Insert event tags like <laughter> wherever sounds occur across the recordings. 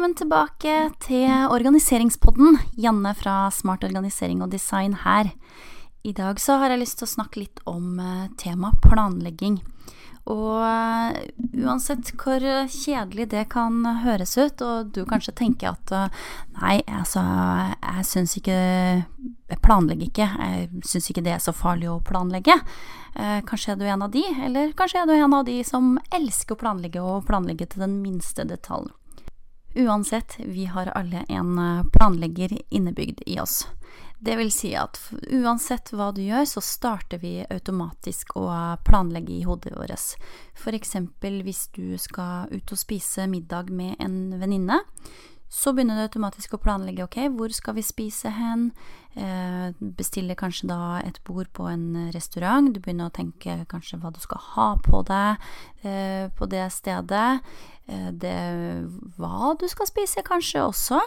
Velkommen tilbake til organiseringspodden. Janne fra Smart organisering og design her. I dag så har jeg lyst til å snakke litt om uh, tema planlegging. Og uh, uansett hvor kjedelig det kan høres ut, og du kanskje tenker at uh, nei, altså, jeg syns ikke Jeg planlegger ikke. Jeg syns ikke det er så farlig å planlegge. kanskje er du en av de, eller kanskje er du en av de som elsker å planlegge og planlegge til den minste detalj. Uansett, vi har alle en planlegger innebygd i oss. Det vil si at uansett hva du gjør, så starter vi automatisk å planlegge i hodet vårt. For eksempel hvis du skal ut og spise middag med en venninne, så begynner du automatisk å planlegge ok, hvor skal vi spise hen, eh, bestiller kanskje da et bord på en restaurant, du begynner å tenke kanskje hva du skal ha på deg eh, på det stedet, eh, det, hva du skal spise kanskje også,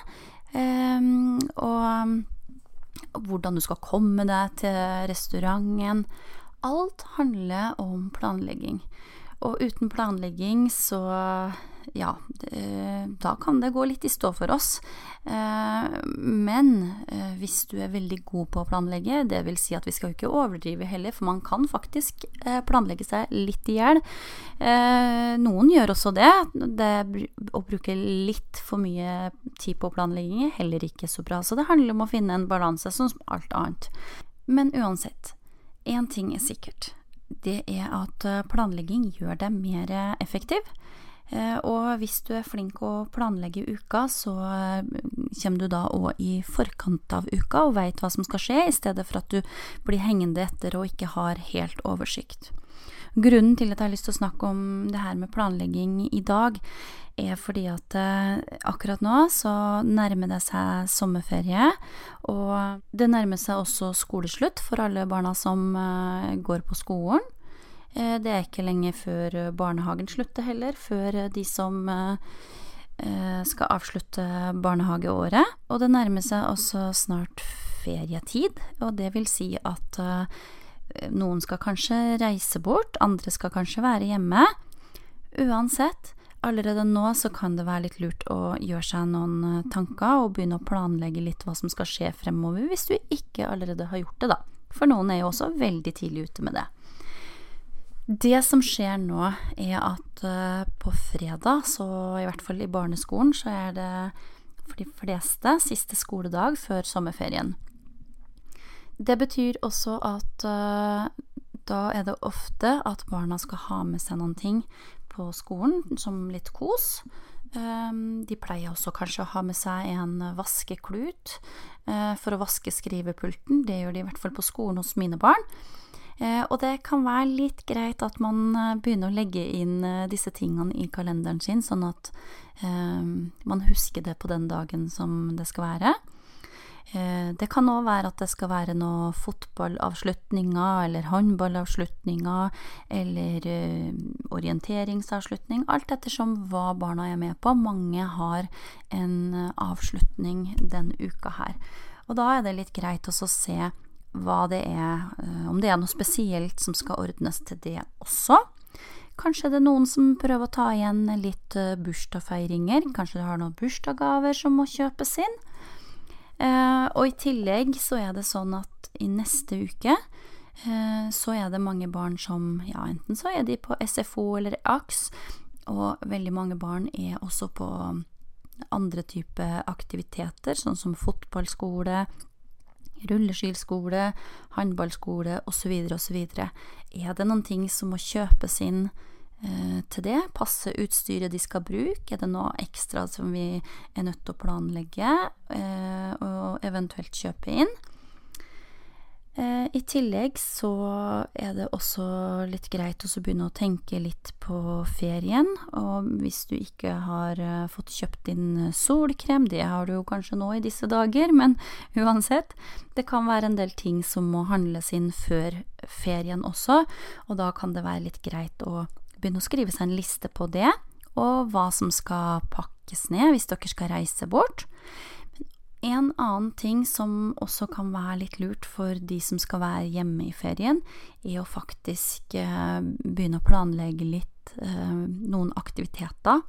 eh, og hvordan du skal komme deg til restauranten. Alt handler om planlegging. Og uten planlegging så ja, da kan det gå litt i stå for oss. Eh, men eh, hvis du er veldig god på å planlegge, det vil si at vi skal ikke overdrive heller, for man kan faktisk eh, planlegge seg litt i hjel. Noen gjør også det. det. Å bruke litt for mye tid på planlegging er heller ikke så bra. Så det handler om å finne en balanse, som alt annet. Men uansett, én ting er sikkert det er at eh, planlegging gjør deg mer effektiv. Eh, og hvis du er flink å planlegge uka, så eh, kommer du da òg i forkant av uka og veit hva som skal skje, i stedet for at du blir hengende etter og ikke har helt oversikt. Grunnen til at jeg har lyst til å snakke om det her med planlegging i dag, er fordi at eh, akkurat nå så nærmer det seg sommerferie, og det nærmer seg også skoleslutt for alle barna som går på skolen. Eh, det er ikke lenge før barnehagen slutter heller, før de som skal avslutte barnehageåret. Og det nærmer seg også snart ferietid, og det vil si at noen skal kanskje reise bort, andre skal kanskje være hjemme. Uansett, allerede nå så kan det være litt lurt å gjøre seg noen eh, tanker og begynne å planlegge litt hva som skal skje fremover, hvis du ikke allerede har gjort det, da. For noen er jo også veldig tidlig ute med det. Det som skjer nå, er at uh, på fredag, så i hvert fall i barneskolen, så er det for de fleste siste skoledag før sommerferien. Det betyr også at uh, da er det ofte at barna skal ha med seg noen ting på skolen, som litt kos. Um, de pleier også kanskje å ha med seg en vaskeklut for å vaske skrivepulten. Det gjør de i hvert fall på skolen hos mine barn. Uh, og det kan være litt greit at man begynner å legge inn disse tingene i kalenderen sin, sånn at man husker det på den dagen som det skal være. Eh, det kan òg være at det skal være noen fotballavslutninger eller håndballavslutninger eller eh, orienteringsavslutning, alt ettersom hva barna er med på. Mange har en eh, avslutning den uka her. Og da er det litt greit å se hva det er, om det er noe spesielt som skal ordnes til det også. Kanskje det er noen som prøver å ta igjen litt bursdagsfeiringer. Kanskje du har noen bursdagsgaver som må kjøpes inn. Eh, og i tillegg så er det sånn at i neste uke eh, så er det mange barn som ja, enten så er de på SFO eller AKS, og veldig mange barn er også på andre typer aktiviteter, sånn som fotballskole, rulleskilskole, håndballskole osv. osv. Er det noen ting som må kjøpes inn Eh, til det. Passe utstyret de skal bruke. Er det noe ekstra som vi er nødt til å planlegge eh, og eventuelt kjøpe inn? Eh, I tillegg så er det også litt greit å begynne å tenke litt på ferien. Og hvis du ikke har fått kjøpt din solkrem, det har du jo kanskje nå i disse dager, <laughs> men uansett. Det kan være en del ting som må handles inn før ferien også, og da kan det være litt greit å begynne å skrive seg en liste på det, og hva som skal pakkes ned hvis dere skal reise bort. En annen ting som også kan være litt lurt for de som skal være hjemme i ferien, er å faktisk eh, begynne å planlegge litt eh, noen aktiviteter.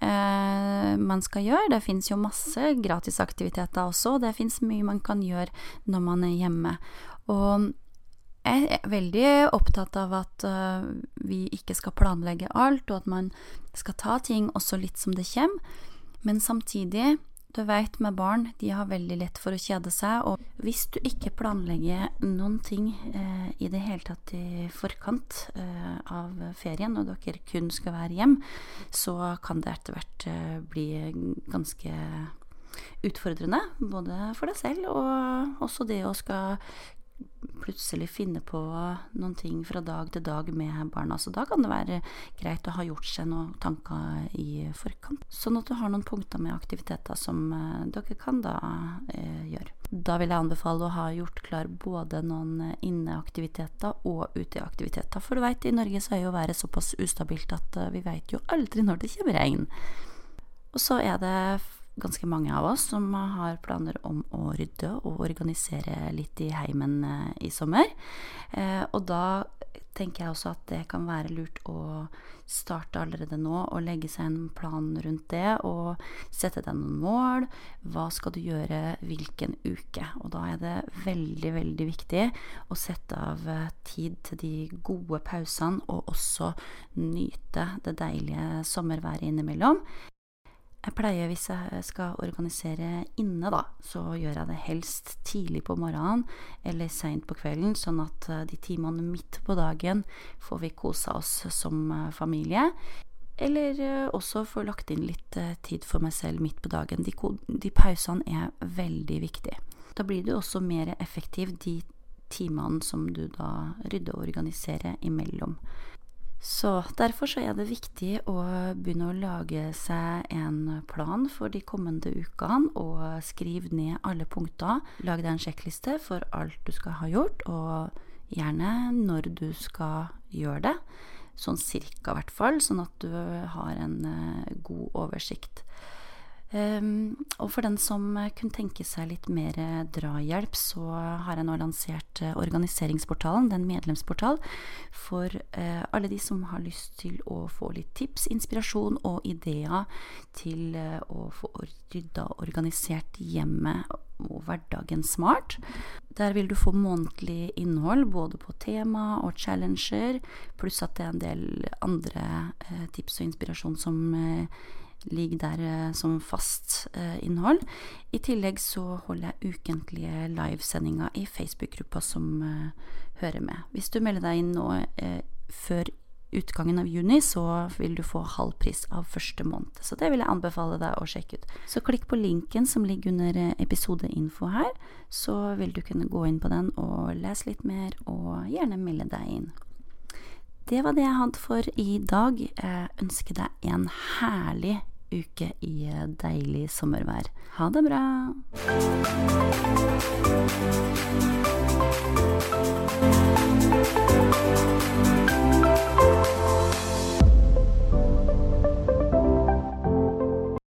eh, man skal gjøre. Det fins jo masse gratisaktiviteter også, og det fins mye man kan gjøre når man er hjemme. Og jeg er veldig opptatt av at vi ikke skal planlegge alt, og at man skal ta ting også litt som det kommer. Men samtidig du veit, med barn, de har veldig lett for å kjede seg, og hvis du ikke planlegger noen ting eh, i det hele tatt i forkant eh, av ferien, og dere kun skal være hjem, så kan det etter hvert eh, bli ganske utfordrende, både for deg selv og også det å skal plutselig finne på noen ting fra dag til dag med barna. Så da kan det være greit å ha gjort seg noen tanker i forkant. Sånn at du har noen punkter med aktiviteter som uh, dere kan da eh, gjøre. Da vil jeg anbefale å ha gjort klar både noen inneaktiviteter og uteaktiviteter. For du veit, i Norge så er jo været såpass ustabilt at uh, vi veit jo aldri når det kommer regn. Og så er det ganske mange av oss som har planer om å rydde og organisere litt i heimen eh, i sommer. Eh, og da tenker jeg også at det kan være lurt å starte allerede nå og legge seg en plan rundt det og sette deg noen mål. Hva skal du gjøre hvilken uke? Og da er det veldig, veldig viktig å sette av eh, tid til de gode pausene og også nyte det deilige sommerværet innimellom. Jeg pleier, hvis jeg skal organisere inne, da, så gjør jeg det helst tidlig på morgenen eller seint på kvelden, sånn at eh, de timene midt på dagen får vi kosa oss som eh, familie. Eller eh, også få lagt inn litt tid for meg selv midt på dagen. De, de pausene er veldig viktige. Da blir du også mer effektiv de timene som du da rydder og organiserer imellom. Så derfor så er det viktig å begynne å lage seg en plan for de kommende ukene, og skrive ned alle punkter. Lag deg en sjekkliste for alt du skal ha gjort, og gjerne når du skal gjøre det. Sånn cirka, i hvert fall, sånn at du har en eh, god oversikt. Um, og for den som kunne tenke seg litt mer drahjelp, så har jeg nå lansert uh, Organiseringsportalen. den medlemsportal for alle de som har lyst til å få litt tips, inspirasjon og ideer til å få rydda og organisert hjemmet og hverdagen smart. Der vil du få månedlig innhold både på tema og challenger, pluss at det er en del andre tips og inspirasjon som ligger der eh, som fast eh, innhold. I tillegg så holder jeg ukentlige livesendinger i Facebook-gruppa som eh, hører med. Hvis du melder deg inn nå før utgangen av juni, så vil du få halv pris av første måned. Så det vil jeg anbefale deg å sjekke ut. Så klikk på linken som ligger under episodeinfo her, så vil du kunne gå inn på den og lese litt mer, og gjerne melde deg inn. Det var det jeg hadde for i dag. Jeg ønsker deg en herlig uke i deilig sommervær. Ha det bra!